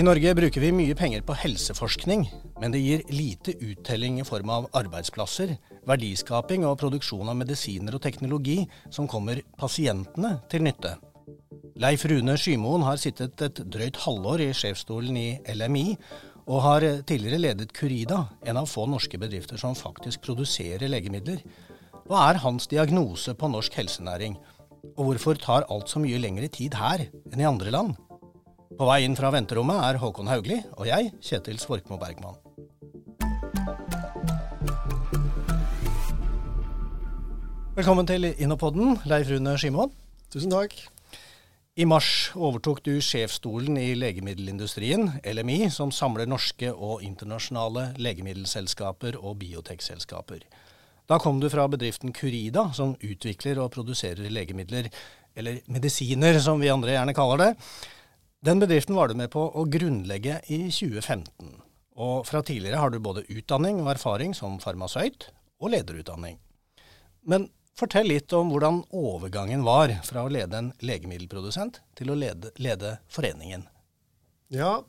I Norge bruker vi mye penger på helseforskning, men det gir lite uttelling i form av arbeidsplasser, verdiskaping og produksjon av medisiner og teknologi som kommer pasientene til nytte. Leif Rune Skymoen har sittet et drøyt halvår i sjefsstolen i LMI, og har tidligere ledet Curida, en av få norske bedrifter som faktisk produserer legemidler. Hva er hans diagnose på norsk helsenæring, og hvorfor tar alt så mye lengre tid her enn i andre land? På vei inn fra venterommet er Håkon Haugli og jeg, Kjetil Svorkmo Bergman. Velkommen til Innopodden, Leif Rune Skimoen. Tusen takk. I mars overtok du sjefsstolen i legemiddelindustrien, LMI, som samler norske og internasjonale legemiddelselskaper og biotekselskaper. Da kom du fra bedriften Curida, som utvikler og produserer legemidler, eller medisiner som vi andre gjerne kaller det. Den bedriften var du med på å grunnlegge i 2015. Og fra tidligere har du både utdanning og erfaring som farmasøyt og lederutdanning. Men fortell litt om hvordan overgangen var fra å lede en legemiddelprodusent til å lede, lede foreningen. Ja,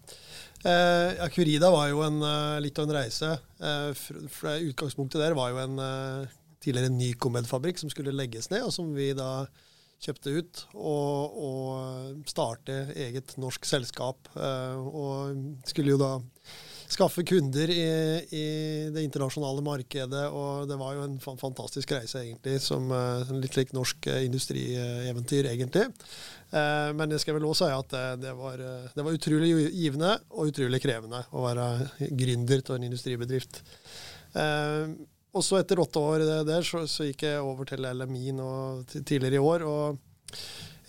eh, Curida var jo en, eh, litt av en reise. Eh, for utgangspunktet der var jo en eh, tidligere Nycomed-fabrikk som skulle legges ned, og som vi da kjøpte ut og, og starte eget norsk selskap. Eh, og skulle jo da skaffe kunder i, i, det internasjonale markedet. Og det var jo en fantastisk reise, egentlig, som uh, litt slik norsk uh, industrieventyr, egentlig. Uh, men jeg skal vel også si at det, det, var, det, var, utrolig givende og utrolig krevende å være gründer til en industribedrift. Og så etter åtte år der, så, så, gikk jeg over til LMI nå tidligere i år. og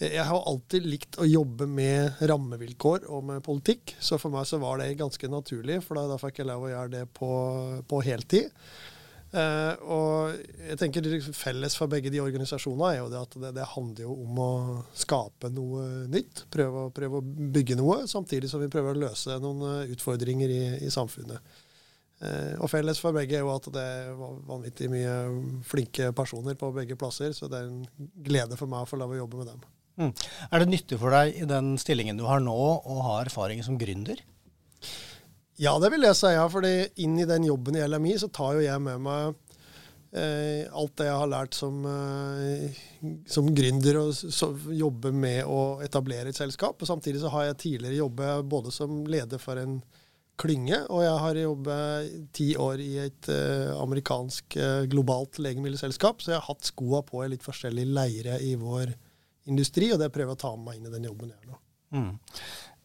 jeg har alltid likt å jobbe med rammevilkår og med politikk, så for meg så var det ganske naturlig, for da, fikk jeg lov å gjøre det på, på heltid. Eh, og jeg tenker Felles for begge de organisasjonene er jo det at det, det handler jo om å skape noe nytt. Prøve, prøve, å bygge noe, samtidig som vi prøver å løse noen eh, utfordringer i, i samfunnet. Eh, og felles for begge er jo at det er vanvittig mye flinke personer på begge plasser, så det er en glede for meg å få lov å jobbe med dem. Mm. Er det nyttig for deg i den stillingen du har nå, å ha erfaring som gründer? Ja, det vil jeg si. Ja, fordi inn i den jobben i LMI så tar jo jeg med meg eh, alt det jeg har lært som, eh, som gründer, og så, jobbe med å etablere et selskap. Og samtidig så har jeg tidligere jobbet både som leder for en klynge, og jeg har jobbet ti år i et eh, amerikansk uh, globalt legemiddelselskap, så jeg har hatt skoa på i litt forskjellige leire i vår industri, og det prøver jeg å ta med meg inn i den jobben jeg gjør nå. Mm.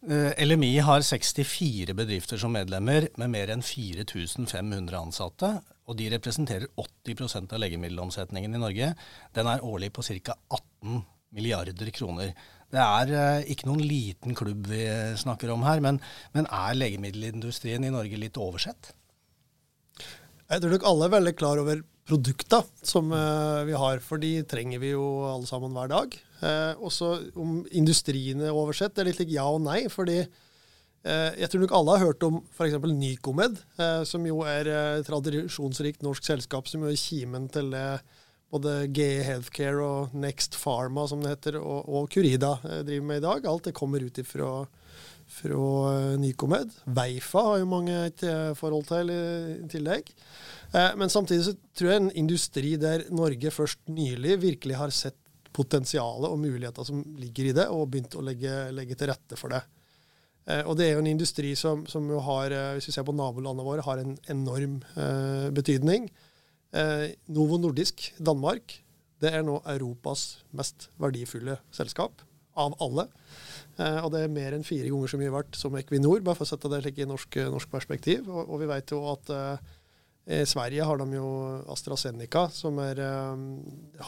Eh, LMI har 64 bedrifter som medlemmer, med mer enn 4500 ansatte. Og de representerer 80% av legemiddelomsetningen i Norge. Den er årlig på ca. 18 milliarder kroner. Det er uh, ikke noen liten klubb vi snakker om her, men, men er legemiddelindustrien i Norge litt oversett? Jeg tror nok alle er veldig klar over produkta som uh, vi har, for de trenger vi jo alle sammen hver dag. Og også om industrien er oversett, det er litt ja og nei. fordi jeg tror nok alle har hørt om f.eks. Nycomed, som jo er et tradisjonsrikt norsk selskap som er kimen til både GE Healthcare og Next Pharma, som det heter, og, Curida eh, driver med i dag. Alt det kommer ut ifra fra eh, Nycomed. Veifa har jo mange et eh, forhold til i tillegg. Men samtidig så tror jeg en industri der Norge først nylig virkelig har sett potensialet og muligheter som ligger i det, og begynt å legge, legge til rette for det. Og det er jo en industri som, som har, hvis vi ser på nabolandene våre, har en enorm eh, betydning. Eh, Novo Nordisk Danmark det er nå Europas mest verdifulle selskap av alle. Eh, og det er mer enn fire ganger så mye verdt som Equinor, bare for å sette det i norsk, norsk perspektiv. Og, og, vi vet jo at eh, i Sverige har de jo AstraZeneca, som er, eh,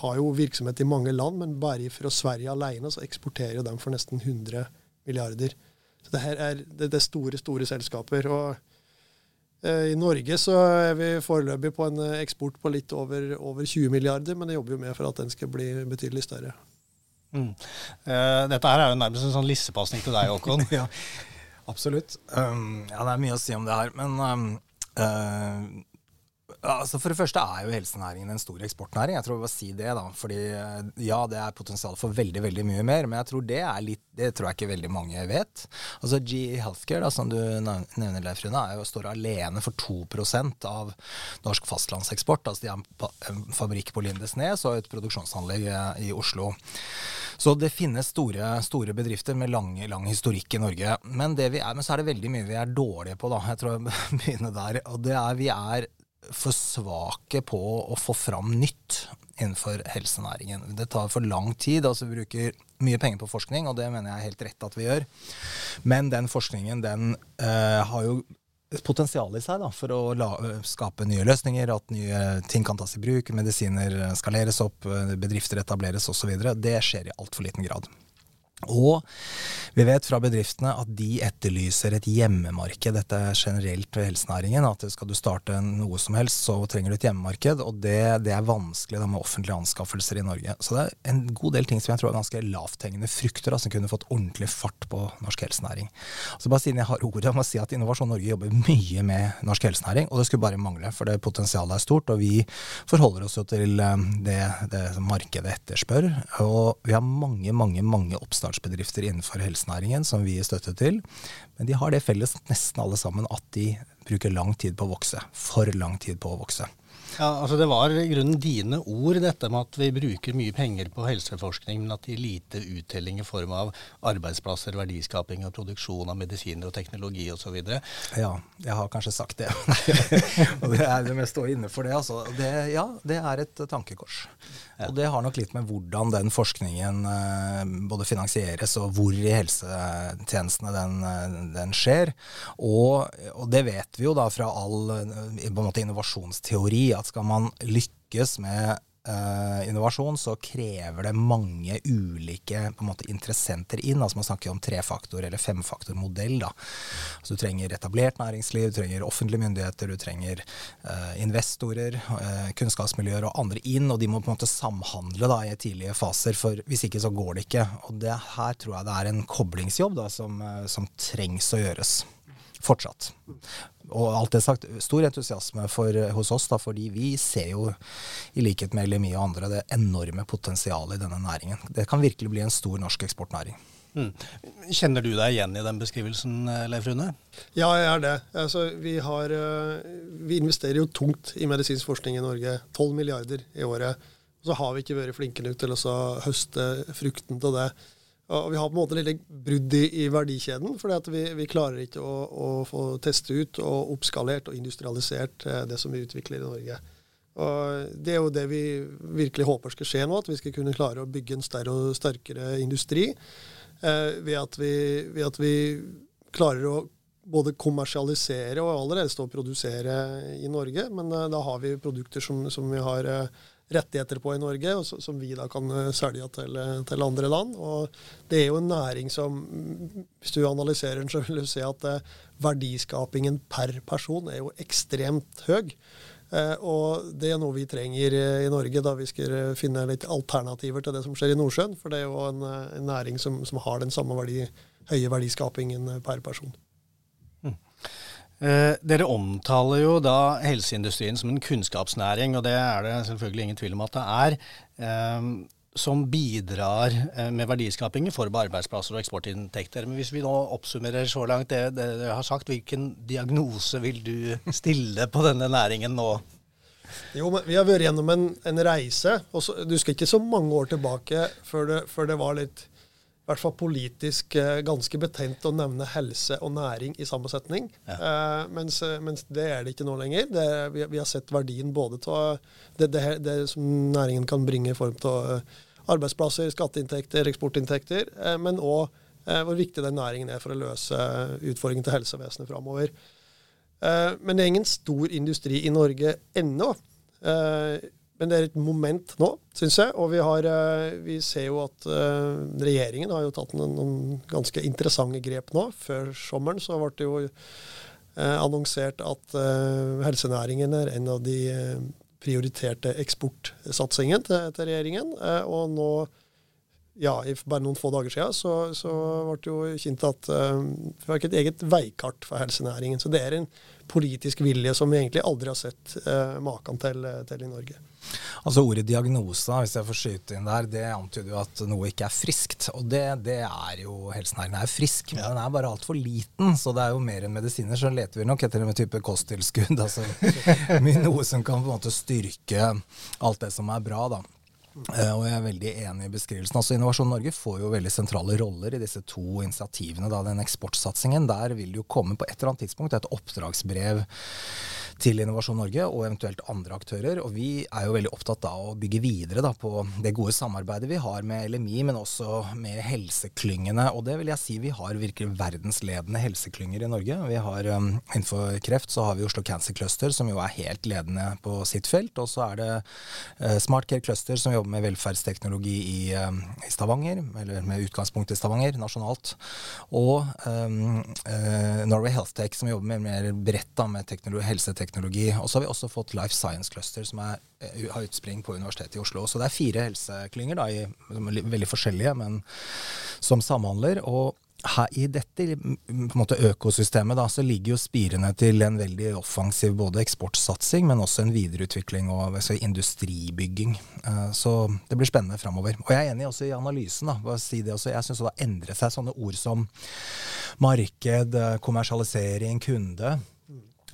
har jo virksomhet i mange land, men bare fra Sverige alene så eksporterer de for nesten 100 milliarder. Så det her er, det, er store, store selskaper. og Eh, I Norge så er vi foreløpig på en eh, eksport på litt over, over 20 milliarder, men det jobber jo med for at den skal bli betydelig større. Uh, dette her er jo nærmest en sånn lissepasning til deg, Håkon. ja. Absolutt. Um, ja, det er mye å si om det her. Men um, uh, Altså For det første er jo helsenæringen en stor eksportnæring. Jeg tror vi må si det da, fordi eh, Ja, det er potensial for veldig veldig mye mer, men jeg tror det er litt, det tror jeg ikke veldig mange vet. Altså GE Healthcare, da, som du nevner, Leif Rune, er jo, står alene for 2% av norsk fastlandseksport. Altså De har en fabrikk på Lindesnes og et produksjonsanlegg eh, i Oslo. Så det finnes store, store bedrifter med lang, lang, historikk i Norge. Men, er, men så er det veldig mye vi er dårlige på, da. Jeg tror jeg begynner der. Og det er vi er for svake på å få fram nytt innenfor helsenæringen. Det tar for lang tid. altså Vi bruker mye penger på forskning, og det mener jeg er helt rett at vi gjør. Men den forskningen den uh, har jo potensial i seg da, for å la, skape nye løsninger, at nye ting kan tas i bruk, medisiner skaleres opp, bedrifter etableres osv. Det skjer i altfor liten grad. Og vi vet fra bedriftene at de etterlyser et hjemmemarked. Dette er generelt ved helsenæringen. At skal du starte noe som helst, så trenger du et hjemmemarked. Og det, det er vanskelig da, med offentlige anskaffelser i Norge. Så det er en god del ting som jeg tror er ganske lavthengende frukter, da, som kunne fått ordentlig fart på norsk helsenæring. Så bare siden jeg har ordet, jeg må si at Innovasjon Norge jobber mye med norsk helsenæring. Og det skulle bare mangle, for det potensialet er stort. Og vi forholder oss jo til eh, det, det markedet etterspør. Og vi har mange, mange, mange oppstart oppstartsbedrifter innenfor helsenæringen som vi gir støtte til. Men de har det felles nesten alle sammen at de bruker lang tid på å vokse. For lang tid på å vokse. Ja, altså Det var i grunnen dine ord, dette med at vi bruker mye penger på helseforskning, men at det gir lite uttelling i form av arbeidsplasser, verdiskaping og produksjon av medisiner og teknologi osv. Ja, jeg har kanskje sagt det. og det er det med å inne for det. Altså. det. Ja, det er et tankekors. Og det har nok litt med hvordan den forskningen eh, både finansieres og hvor i helsetjenestene den, eh, den skjer. Og, og, det vet vi jo da fra all eh, måte, innovasjonsteori at skal man lykkes med uh, innovasjon, så krever det mange ulike måte, interessenter inn. altså Man snakker om trefaktor- eller femfaktormodell. da. Så Du trenger etablert næringsliv, du trenger offentlige myndigheter, du trenger uh, investorer, uh, kunnskapsmiljøer og andre inn. Og de må på en måte samhandle da i tidlige faser, for hvis ikke så går det ikke. Og det her tror jeg det er en koblingsjobb da, som, som trengs å gjøres fortsatt. Og alt det sagt, stor entusiasme for, hos oss, da, fordi vi ser jo, i likhet med LMI og andre, det enorme potensialet i denne næringen. Det kan virkelig bli en stor norsk eksportnæring. Mm. Kjenner du deg igjen i den beskrivelsen, Leif Rune? Ja, jeg er det. Altså, vi, har, eh, vi, investerer jo tungt i medisinsk forskning i Norge. 12 milliarder i året. Så har vi ikke vært flinke nok til å høste frukten til det. Og vi har på en måte litt brudd i, i verdikjeden, for vi, vi, klarer ikke å, å, få teste ut og oppskalert og industrialisert eh, det som vi utvikler i Norge. Og Det er jo det vi virkelig håper skal skje nå, at vi skal kunne klare å bygge en større og sterkere industri eh, ved, at vi, ved, at vi, klarer å både kommersialisere og allerede stå og produsere i Norge. Men eh, da har vi produkter som, som vi har eh, rettigheter på i Norge, og som vi da kan eh, selge til, eh, til, andre land. Og det er jo en næring som, hvis du analyserer den, så vil du se at eh, verdiskapingen per person er jo ekstremt høy. og det er noe vi trenger i Norge da vi skal finne litt alternativer til det som skjer i Nordsjøen. For det er jo en, en næring som, som, har den samme verdi, høye verdiskapingen per person. Eh, dere omtaler jo da helseindustrien som en kunnskapsnæring, og det er det selvfølgelig ingen tvil om at det er. Eh, som bidrar eh, med verdiskaping i form av arbeidsplasser og eksportinntekter. Men hvis vi nå oppsummerer så langt det dere har sagt, hvilken diagnose vil du stille på denne næringen nå? Jo, men Vi har vært gjennom en, en reise. Også, du skal ikke så mange år tilbake før det, før det var litt hvert fall politisk eh, ganske betent å nevne helse og næring i samme setning. Ja. Eh, mens, eh, mens, det er det ikke nå lenger. Det, vi, vi, har sett verdien både av det, det, det, som næringen kan bringe i form av eh, arbeidsplasser, skatteinntekter, eksportinntekter, eh, men òg eh, hvor viktig den næringen er for å løse utfordringen til helsevesenet framover. men det er ingen stor industri i Norge ennå. Men det er et moment nå, syns jeg. Og vi, har, eh, vi, ser jo at uh, regjeringen har jo tatt noen, ganske interessante grep nå. Før sommeren så ble det jo uh, annonsert at helsenæringen er en av de prioriterte eksportsatsingene til, til, regjeringen. og nå ja, i bare noen få dager siden så, så ble det jo kjent at uh, vi har ikke et eget veikart for helsenæringen. Så det er en politisk vilje som vi egentlig aldri har sett uh, maken til, til, i Norge. Altså Ordet diagnose, hvis jeg får skyte inn der, det antyder jo at noe ikke er friskt. Og det, det er jo Helsenæringen er frisk, men den er bare altfor liten. Så det er jo mer enn medisiner, så leter vi nok etter en type kosttilskudd. Altså noe som kan på en måte styrke alt det som er bra, da. Uh, og jeg er veldig enig i beskrivelsen. Altså Innovasjon Norge får jo veldig sentrale roller i disse to initiativene. Da. Den eksportsatsingen, der vil jo komme på et eller annet tidspunkt et oppdragsbrev til Innovasjon Norge og eventuelt andre aktører. Og vi er jo veldig opptatt av å bygge videre da, på det gode samarbeidet vi har med LMI, men også med helseklyngene. Og det vil jeg si vi har virkelig verdensledende helseklynger i Norge. Vi har um, Innenfor kreft så har vi Oslo Cancer Cluster, som jo er helt ledende på sitt felt. Og så er det uh, Smart Care Cluster, som jobber med velferdsteknologi i, um, i, Stavanger, eller med utgangspunkt i Stavanger nasjonalt. Og um, uh, Norway Health Tech, som jobber med mer bredt med helseteknologi. Og så har vi også fått Life Science Cluster, som er, eh, har utspring på Universitetet i Oslo. Så det er fire helseklynger, da, i, veldig forskjellige, men som samhandler. og her, I dette måte, økosystemet da, så ligger jo spirene til en veldig offensiv både eksportsatsing, men også en videreutvikling og si, industribygging. Uh, så det blir spennende framover. Og jeg er enig også i analysen. da, si det også. Jeg syns det har endret seg sånne ord som marked, eh, kommersialisering, kunde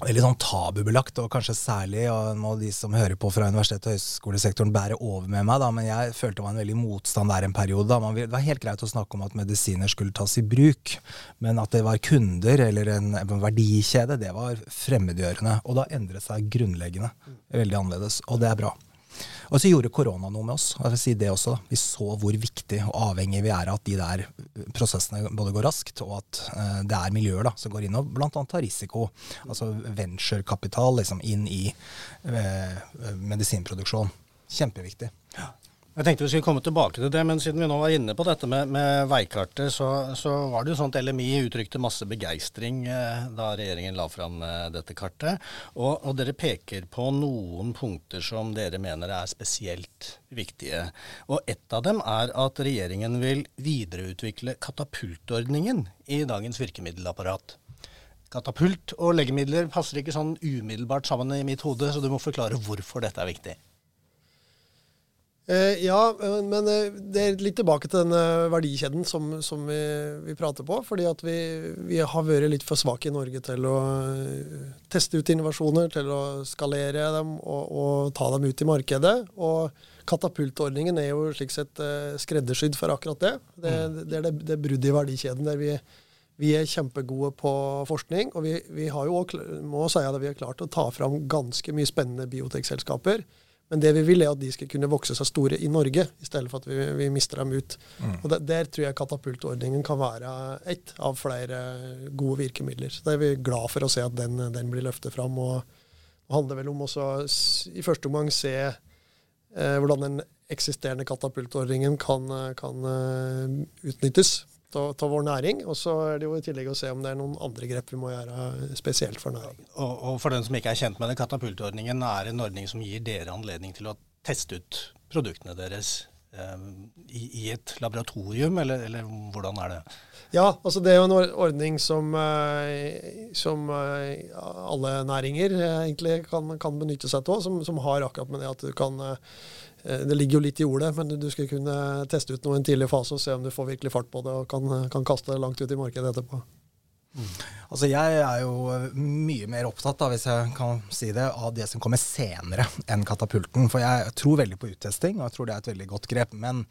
veldig sånn tabubelagt, og kanskje særlig og må de som hører på fra universitet- og høyskolesektoren bære over med meg, da, men jeg følte det var en veldig motstand der en periode. Da. Man, det var helt greit å snakke om at medisiner skulle tas i bruk, men at det var kunder eller en, en verdikjede, det var fremmedgjørende. Og da endret seg grunnleggende. Veldig annerledes, og det er bra. Og så gjorde korona noe med oss. Jeg vil si det også. Vi så hvor viktig og avhengig vi er av at de der prosessene både går raskt, og at uh, det er miljøer da, som går inn og bl.a. tar risiko. Altså venturekapital liksom, inn i uh, medisinproduksjon. Kjempeviktig. Jeg tenkte vi skulle komme tilbake til det, men siden vi nå var inne på dette med, med veikartet, så, så, var det jo sånn at LMI uttrykte masse begeistring eh, da regjeringen la fram eh, dette kartet. Og, og, dere peker på noen punkter som dere mener er spesielt viktige. Og ett av dem er at regjeringen vil videreutvikle katapultordningen i dagens virkemiddelapparat. Katapult og legemidler passer ikke sånn umiddelbart sammen i mitt hode, så du må forklare hvorfor dette er viktig. Eh, ja, eh, men eh, det er litt tilbake til den verdikjeden som, som vi, vi, prater på. fordi at vi, vi, har vært litt for svake i Norge til å teste ut innovasjoner, til å skalere dem og, og ta dem ut i markedet. Og katapultordningen er jo slik sett skreddersydd for akkurat det. Det, mm. det er det, det bruddet i verdikjeden der vi, vi er kjempegode på forskning. Og vi, vi har jo også, må si at vi har klart å ta fram ganske mye spennende biotekselskaper men det vi vil, er at de skal kunne vokse seg store i Norge, i stedet for at vi, vi mister dem ut. Mm. Og der, der, tror jeg katapultordningen kan være ett av flere gode virkemidler. Så da er vi glad for å se at den, den blir løftet fram. Og det handler vel om også i første omgang se eh, hvordan den eksisterende katapultordningen kan, kan uh, utnyttes av vår næring. Og så er det jo i tillegg å se om det er noen andre grep vi må gjøre spesielt for næringen. Og, og for den som ikke er kjent med det, katapultordningen er en ordning som gir dere anledning til å teste ut produktene deres eh, i, et laboratorium, eller, eller, hvordan er det? Ja, altså det er jo en ordning som, eh, som eh, alle næringer egentlig kan, kan benytte seg av, som, som, har akkurat med det at du kan Eh, det ligger jo litt i ordet, men du skal kunne teste ut noe i en tidlig fase og se om du får virkelig fart på det og kan, kan kaste det langt ut i markedet etterpå. Mm. Altså Jeg er jo mye mer opptatt av, hvis jeg kan si det, av det som kommer senere enn katapulten. For jeg tror veldig på uttesting, og jeg tror det er et veldig godt grep. Men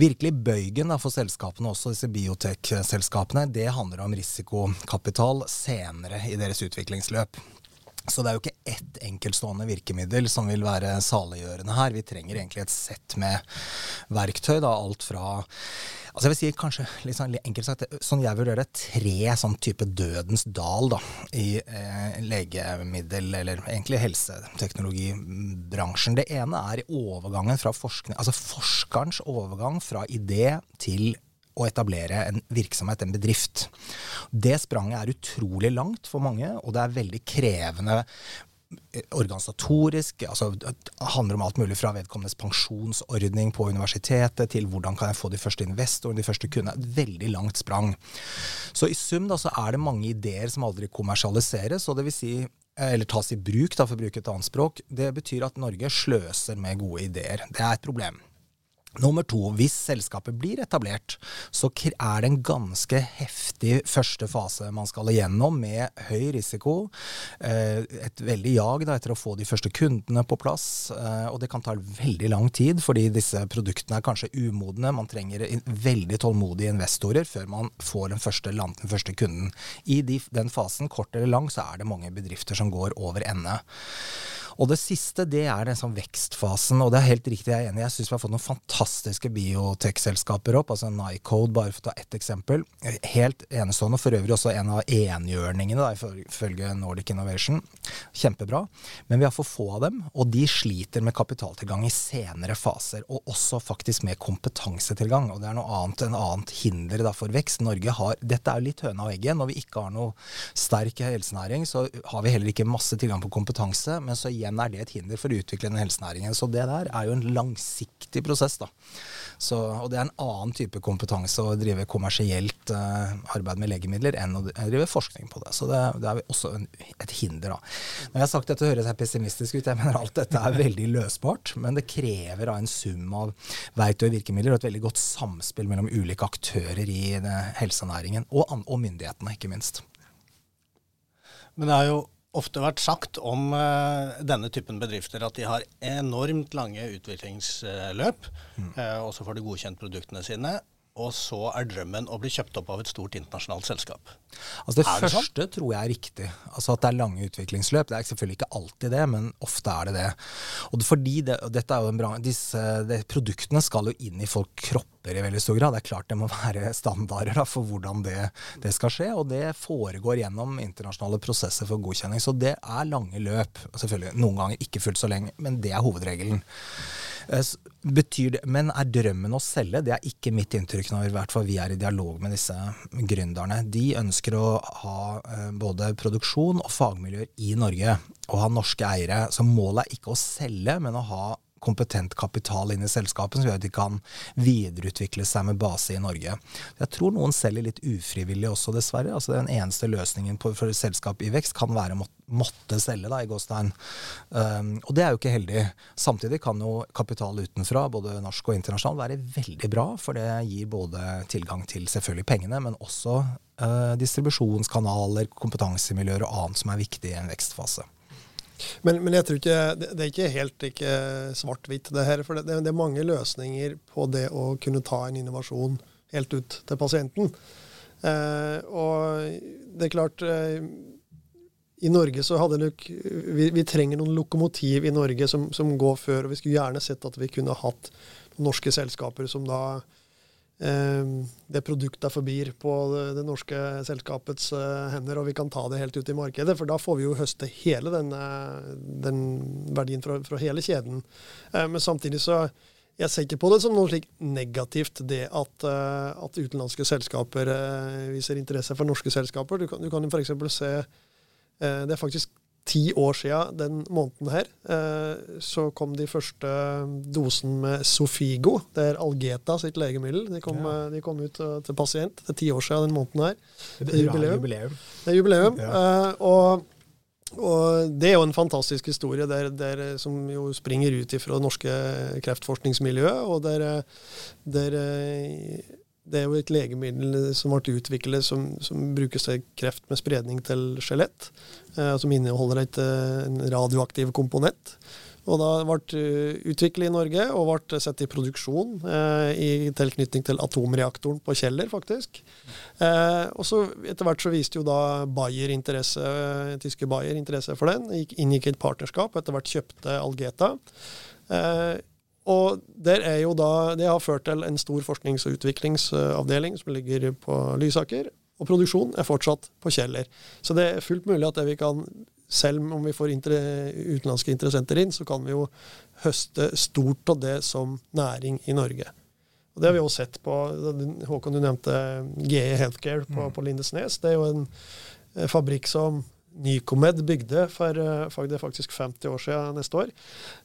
virkelig bøygen da, for selskapene, også disse biotech-selskapene, det handler om risikokapital senere i deres utviklingsløp. Så det er jo ikke ett enkeltstående virkemiddel som vil være saliggjørende her. Vi trenger egentlig et sett med verktøy. Da, alt fra Altså jeg vil si kanskje sånn enkelt sagt, sånn jeg vurderer det, tre sånn type dødens dal da, i eh, legemiddel- eller egentlig helseteknologibransjen. Det ene er overgangen fra forskning, altså forskerens overgang fra idé til å etablere en virksomhet, en bedrift. Det spranget er utrolig langt for mange, og det er veldig krevende organisatorisk. altså Det handler om alt mulig fra vedkommendes pensjonsordning på universitetet til hvordan kan jeg få de første investorene, de første kundene. Et veldig langt sprang. Så i sum da, så er det mange ideer som aldri kommersialiseres. og det vil si eller tas i bruk, da, for å bruke et annet språk. Det betyr at Norge sløser med gode ideer. Det er et problem. Nummer to, hvis selskapet blir etablert, så er det en ganske heftig første fase man skal igjennom, med høy risiko. Eh, et veldig jag da, etter å få de første kundene på plass. Eh, og det kan ta veldig lang tid, fordi disse produktene er kanskje umodne. Man trenger veldig tålmodige investorer før man får den første, den første kunden. I den fasen, kort eller lang, så er det mange bedrifter som går over ende. Og det siste, det er den sånn vekstfasen. Og det er helt riktig, jeg er enig. Jeg syns vi har fått noen fantastiske biotech-selskaper opp. Altså Nycode, bare for å ta ett eksempel. Helt enestående. For øvrig også en av enhjørningene, ifølge Nordic Innovation. Kjempebra. Men vi har for få av dem, og de sliter med kapitaltilgang i senere faser. Og også faktisk med kompetansetilgang. Og det er noe annet, enn annet hinder da, for vekst. Norge har Dette er litt høna og egget. Når vi ikke har noe sterk helsenæring, så har vi heller ikke masse tilgang på kompetanse. men så igjen er det et hinder for å utvikle den helsenæringen. Så det der er jo en langsiktig prosess. da. Så, og det er en annen type kompetanse å drive kommersielt uh, arbeid med legemidler enn å drive forskning på det. Så det, det er også en, et hinder. da. Når jeg har sagt dette, høres jeg pessimistisk ut. Jeg mener alt dette er veldig løsbart, men det krever da en sum av verktøy og virkemidler og et veldig godt samspill mellom ulike aktører i helsenæringen, og, og myndighetene, ikke minst. Men det er jo ofte vært sagt om uh, denne typen bedrifter at de har enormt lange utviklingsløp. Mm. Uh, og så får de godkjent produktene sine. Og så er drømmen å bli kjøpt opp av et stort internasjonalt selskap. Altså Det, det første sånn? tror jeg er riktig. Altså At det er lange utviklingsløp. Det er selvfølgelig ikke alltid det, men ofte er det det. Og fordi det, er en bra, disse det, Produktene skal jo inn i folk kropper i veldig stor grad. Det er klart det må være standarder da, for hvordan det, det, skal skje. Og det foregår gjennom internasjonale prosesser for godkjenning. Så det er lange løp. Selvfølgelig noen ganger ikke fullt så lenge, men det er hovedregelen. Eh, betyr det, men er drømmen å selge? Det er ikke mitt inntrykk når i hvert fall vi er i dialog med disse gründerne. De ønsker å ha eh, både produksjon og fagmiljøer i Norge, og ha norske eiere. Så målet er ikke å selge, men å ha kompetent kapital inn i selskapet, som gjør at de kan videreutvikle seg med base i Norge. Jeg tror noen selger litt ufrivillig også, dessverre. Altså Den eneste løsningen for et selskap i vekst kan være å måtte, selge da, i Gåstein. Um, og det er jo ikke heldig. Samtidig kan jo kapital utenfra, både norsk og internasjonal, være veldig bra, for det gir både tilgang til selvfølgelig pengene, men også uh, distribusjonskanaler, kompetansemiljøer og annet som er viktig i en vekstfase. Men, men, jeg tror ikke, det, er ikke helt svart-hvitt, det her. For det, det, er mange løsninger på det å kunne ta en innovasjon helt ut til pasienten. Eh, og det er klart eh, I Norge så hadde nok vi, vi, trenger noen lokomotiv i Norge som, som, går før. Og vi skulle gjerne sett at vi kunne hatt norske selskaper som da det produktet forblir på det norske selskapets eh, hender, og vi kan ta det helt ut i markedet. For da får vi jo høste hele den, den verdien fra, fra, hele kjeden. Ehm, men samtidig så jeg ser ikke på det som noe slik negativt, det at, eh, at utenlandske selskaper eh, viser interesse for norske selskaper. Du kan, du kan f.eks. se Det er faktisk ti år siden den måneden her, eh, så kom de første dosen med Sofigo. Det er Algeta sitt legemiddel. De kom, ja. de kom ut eh, til pasient. Det er ti år siden den måneden her. Det er jubileum. jubileum. Det er jubileum. Ja. Eh, og, og, det er jo en fantastisk historie der, der, som jo springer ut ifra det norske kreftforskningsmiljøet, og der, der det er jo et legemiddel som ble utviklet som, som brukes til kreft med spredning til skjelett, eh, som inneholder et, eh, en radioaktiv komponent. Og da ble uh, utviklet i Norge og ble satt i produksjon eh, i tilknytning til atomreaktoren på Kjeller, faktisk. Eh, og så Etter hvert så viste jo da Bayer interesse, tyske Bayer interesse for den. Gikk, inngikk et partnerskap, og etter hvert kjøpte Algeta. Eh, og der er jo da, Det har ført til en stor forsknings- og utviklingsavdeling som ligger på Lysaker. Og produksjon er fortsatt på Kjeller. Så det er fullt mulig at det vi kan, selv om vi får inter utenlandske interessenter inn, så kan vi jo høste stort av det som næring i Norge. Og Det har vi også sett på Håkon, du nevnte GE Healthcare på, mm. på Lindesnes. Det er jo en fabrikk som Nycomed bygde for, er faktisk 50 år siden neste år.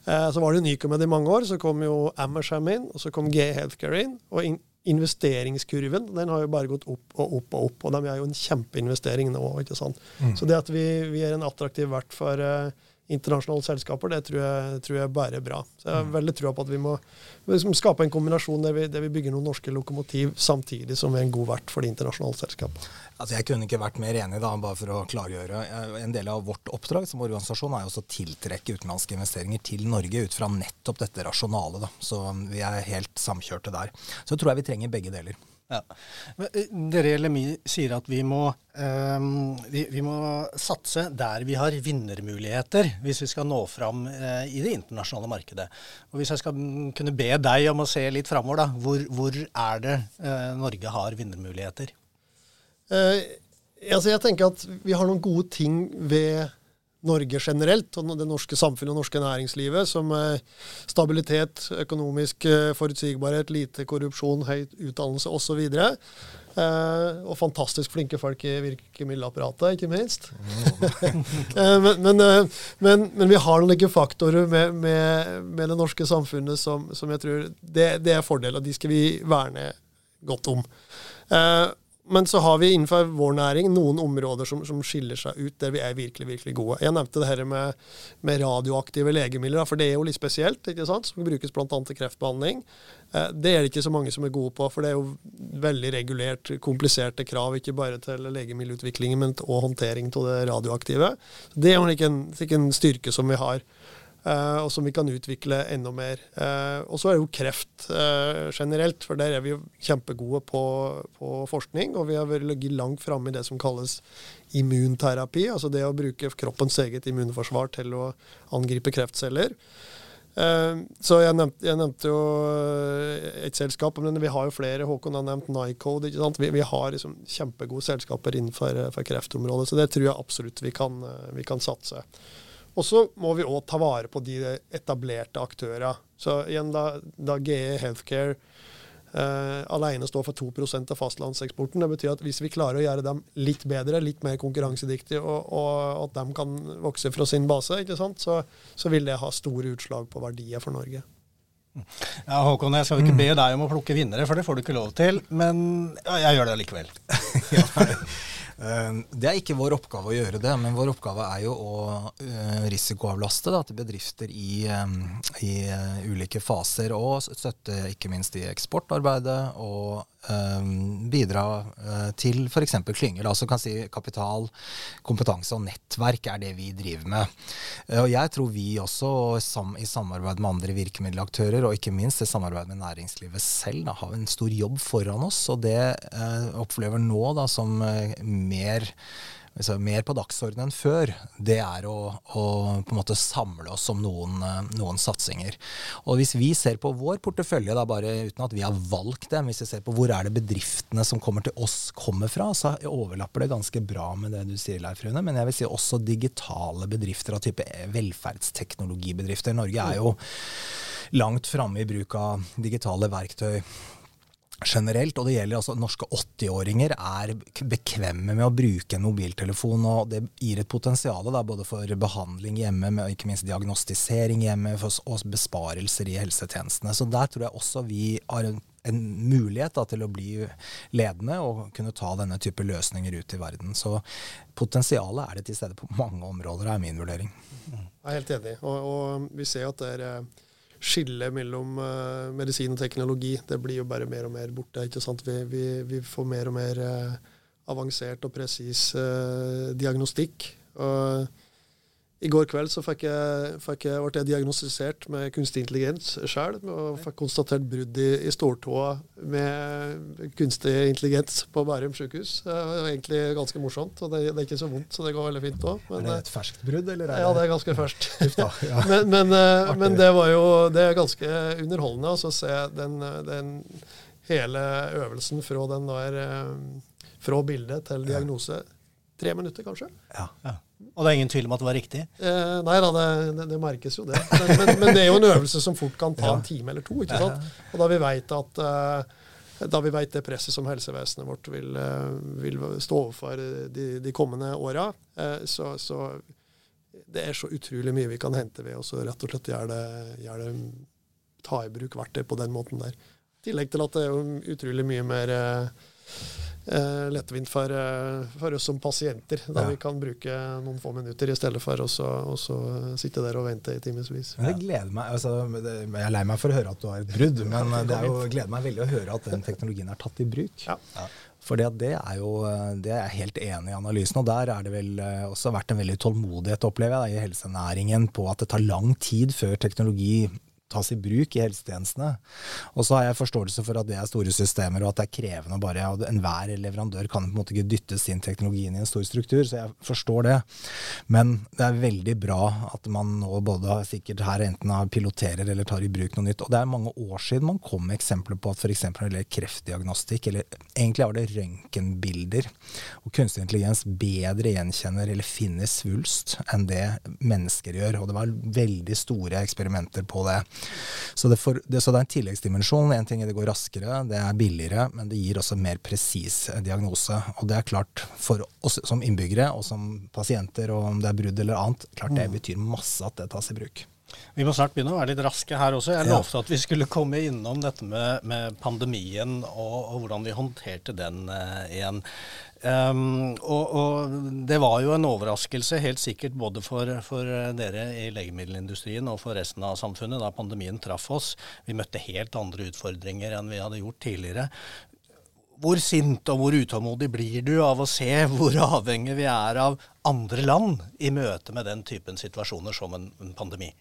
Eh, så var det Nycomed i mange år. Så kom jo Amersham inn, og så kom G Healthcare inn. og in investeringskurven den har jo bare gått opp og opp og opp. Og de er jo en kjempeinvestering nå. ikke sant? Mm. Så det at vi, vi, er en attraktiv vert for uh, internasjonale selskaper, det tror jeg, tror jeg bare er bra. Så jeg har mm. veldig trua på at vi må liksom skape en kombinasjon der vi, der vi, bygger noen norske lokomotiv samtidig som vi er en god vert for de internasjonale selskapene. Altså jeg kunne ikke vært mer enig, da, bare for å klargjøre. En del av vårt oppdrag som organisasjon er også å tiltrekke utenlandske investeringer til Norge ut fra nettopp dette rasjonalet. Da. Så vi er helt samkjørte der. Så tror jeg vi trenger begge deler. Ja. men dere i LMI sier at vi må, um, vi, vi må, satse der vi har vinnermuligheter, hvis vi skal nå fram uh, i det internasjonale markedet. Og Hvis jeg skal kunne be deg om å se litt framover, da, hvor, hvor er det uh, Norge har vinnermuligheter? Uh, altså jeg tenker at vi har noen gode ting ved Norge generelt, og det norske samfunnet og norske næringslivet, som stabilitet, økonomisk eh, forutsigbarhet, lite korrupsjon, høy utdannelse osv. Uh, og fantastisk flinke folk i virkemiddelapparatet, ikke minst. uh, men, men, uh, men, men, vi har noen like faktorer med, med, med, det norske samfunnet som, som jeg tror det, det er fordeler. De skal vi verne godt om. Eh, men så har vi innenfor vår næring noen områder som, som, skiller seg ut, der vi er virkelig virkelig gode. Jeg nevnte det her med, med radioaktive legemidler, for det er jo litt spesielt, ikke sant? som brukes bl.a. til kreftbehandling. Eh, det er det ikke så mange som er gode på, for det er jo veldig regulert, kompliserte krav, ikke bare til legemiddelutviklingen, men til håndtering av det radioaktive. Det er jo ikke en, ikke en styrke som vi har. Uh, og som vi kan utvikle enda mer. Uh, og så er det jo kreft uh, generelt, for der er vi jo kjempegode på, på forskning. Og vi har ligget langt framme i det som kalles immunterapi, altså det å bruke kroppens eget immunforsvar til å angripe kreftceller. så jeg nevnte, jeg nevnte, jo et selskap, men vi har jo flere. Håkon har nevnt Nycode. ikke? Vi, vi har liksom kjempegode selskaper innenfor kreftområdet, så det tror jeg absolutt vi kan, vi kan satse. Og så må vi òg ta vare på de etablerte aktørene. Så igjen, da, da GE Healthcare eh, alene står for 2% av fastlandseksporten, det betyr at hvis vi klarer å gjøre dem litt bedre, litt mer konkurransedyktige, og, og at de kan vokse fra sin base, så, så, vil det ha store utslag på verdier for Norge. Ja, Håkon, jeg skal ikke be deg om å plukke vinnere, for det får du ikke lov til. Men jeg gjør det allikevel. Eh, det er ikke vår oppgave å gjøre det, men vår oppgave er jo å eh, risikoavlaste da, til bedrifter i, eh, i, ulike faser, og støtte ikke minst i eksportarbeidet og bidra til f.eks. klynger. Altså kan si kapital, kompetanse og nettverk er det vi driver med. Og jeg tror vi også, i samarbeid med andre virkemiddelaktører, og ikke minst i samarbeid med næringslivet selv, da, har en stor jobb foran oss. Og det opplever nå da som mer, mer på dagsordenen enn før, det er å, å, på en måte samle oss om noen, noen, satsinger. Og Hvis vi ser på vår portefølje, da bare uten at vi har valgt dem, hvis vi ser på hvor er det bedriftene som kommer til oss, kommer fra, så overlapper det ganske bra med det du sier, Leif Rune. Men jeg vil si også digitale bedrifter av type velferdsteknologibedrifter. Norge er jo langt framme i bruk av digitale verktøy generelt, og det gjelder altså norske 80-åringer, er bekvemme med å bruke en mobiltelefon. og Det gir et potensial da, både for behandling hjemme, med ikke minst diagnostisering hjemme, og besparelser i helsetjenestene. Så der tror jeg også vi har en, en mulighet da, til å bli ledende og kunne ta denne type løsninger ut i verden. Så potensialet er det til stede på mange områder, er min vurdering. Jeg er helt enig, og, og vi ser at det er eh, skillet mellom uh, medisin og teknologi det blir jo bare mer og mer borte. ikke sant? Vi, vi, vi får mer og mer uh, avansert og presis uh, diagnostikk. Og i går kveld så fikk jeg, fikk jeg, ble jeg diagnostisert med kunstig intelligens sjøl, og fikk konstatert brudd i, i stortåa med kunstig intelligens på Bærum sykehus. Det var egentlig ganske morsomt, og det, det, er ikke så vondt, så det går veldig fint òg. Er det et ferskt brudd, eller? ja, det er ganske ferskt. ja. men, men, eh, men, det var jo det er ganske underholdende altså, å se den, den, hele øvelsen fra den der eh, fra bilde til diagnose. Tre minutter, kanskje. Ja, ja. Og det er ingen tvil om at det var riktig? Eh, nei da, det, det, det, merkes jo det. Men, men, men, det er jo en øvelse som fort kan ta en time eller to. ikke sant? Og da vi veit at eh, da vi veit det presset som helsevesenet vårt vil, vil stå overfor de, de kommende åra. Så, så, det er så utrolig mye vi kan hente ved å rett og slett gjøre det, gjøre det, ta i bruk verktøy på den måten der. I tillegg til at det er utrolig mye mer eh, lettvint for, eh, for, oss som pasienter. Da ja. vi kan bruke noen få minutter i stedet for å sitte der og vente i timevis. Det gleder meg, altså, Jeg er lei meg for å høre at du har et brudd, men det er jo, gleder meg veldig å høre at den teknologien er tatt i bruk. Ja. Ja. For det er jo, det er jeg helt enig i analysen, og der er det vel eh, også vært en veldig tålmodighet, opplever jeg, i helsenæringen på at det tar lang tid før teknologi tas i bruk i helsetjenestene. Og så har jeg forståelse for at det er store systemer, og at det er krevende å bare og Enhver leverandør kan på en måte ikke dytte sin teknologi inn i en stor struktur, så jeg forstår det. Men det er veldig bra at man nå både sikkert her enten piloterer eller tar i bruk noe nytt. Og det er mange år siden man kom med eksempler på at f.eks. kreftdiagnostikk, eller egentlig var det røntgenbilder, og kunstig intelligens bedre gjenkjenner eller finner svulst enn det mennesker gjør. Og det var veldig store eksperimenter på det. Så det, for, det, så det, er en tilleggsdimensjon. En ting er det går raskere, det er billigere, men det gir også mer presis diagnose. Og det er klart, for oss som innbyggere og som pasienter, og om det er brudd eller annet, klart det mm. betyr masse at det tas i bruk. Vi må snart begynne å være litt raske her også. Jeg lovte at vi skulle komme innom dette med, med pandemien og, og, hvordan vi håndterte den uh, igjen. Um, og, og, det var jo en overraskelse, helt sikkert både for, for, dere i legemiddelindustrien og for resten av samfunnet da pandemien traff oss. Vi møtte helt andre utfordringer enn vi hadde gjort tidligere. Hvor sint og hvor utålmodig blir du av å se hvor avhengig vi er av andre land i møte med den typen situasjoner som en, en pandemi?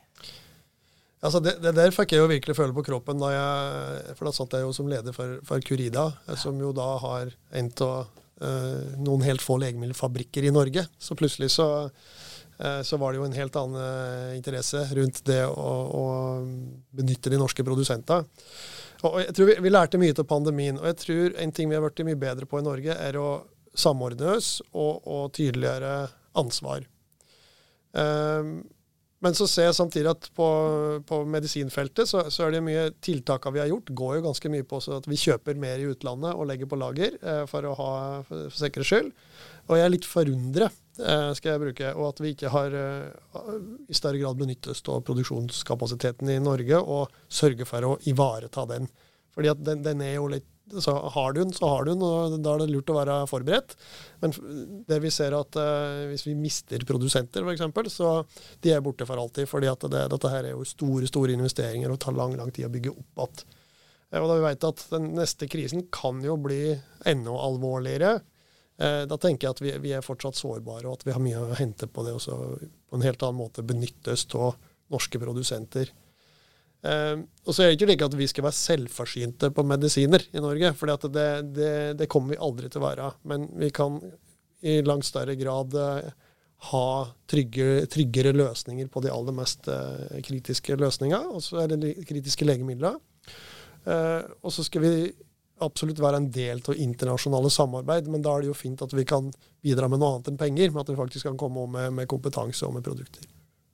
Altså det, det, der fikk jeg jo virkelig føle på kroppen, da jeg, for da satt jeg jo som leder for, for Curida, som jo da har en av Eh, noen helt få legemiddelfabrikker i Norge. Så plutselig så, eh, så, var det jo en helt annen eh, interesse rundt det å, å benytte de norske produsentene. Og jeg tror vi, vi, lærte mye av pandemien. Og jeg tror en ting vi har blitt mye bedre på i Norge, er å samordne oss og, og tydeliggjøre ansvar. Um, men så ser jeg samtidig at på, på medisinfeltet så, så, er det mye tiltakene vi har gjort, går jo ganske mye på at vi kjøper mer i utlandet og legger på lager eh, for å ha for, for sikkerhets skyld. Og jeg er litt forundret, eh, skal jeg bruke, og at vi ikke har eh, i større grad benyttet av produksjonskapasiteten i Norge og sørger for å ivareta den. Fordi at den, den er jo litt så har du den, så har du den, og da er det lurt å være forberedt. Men det vi ser at uh, hvis vi mister produsenter, f.eks., så de er borte for alltid. fordi at det, dette her er jo store store investeringer og tar lang lang tid å bygge opp igjen. Og da vi vet at den neste krisen kan jo bli enda alvorligere, uh, da tenker jeg at vi, vi, er fortsatt sårbare, og at vi har mye å hente på det. Og på en helt annen måte benyttes av norske produsenter. Uh, og så er det ikke slik at vi skal være selvforsynte på medisiner i Norge, for det, det, det, kommer vi aldri til å være. Men vi kan i langt større grad uh, ha tryggere, tryggere, løsninger på de aller mest uh, kritiske løsningene, og så er det kritiske legemidlene. og så skal vi absolutt være en del av internasjonale samarbeid, men da er det jo fint at vi kan bidra med noe annet enn penger, men at vi faktisk kan komme med, med kompetanse og med produkter.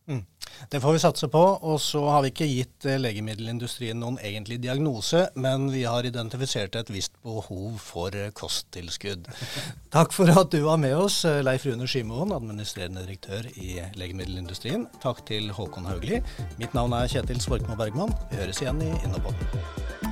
Mm. Det får vi satse på. Og så har vi ikke gitt eh, legemiddelindustrien noen egentlig diagnose, men vi har identifisert et visst behov for eh, kosttilskudd. Takk for at du var med oss, eh, Leif Rune Skimoen, administrerende direktør i legemiddelindustrien. Takk til Håkon Haugli. Mitt navn er Kjetil Svorkmo Bergman. Vi høres igjen i Innopodden.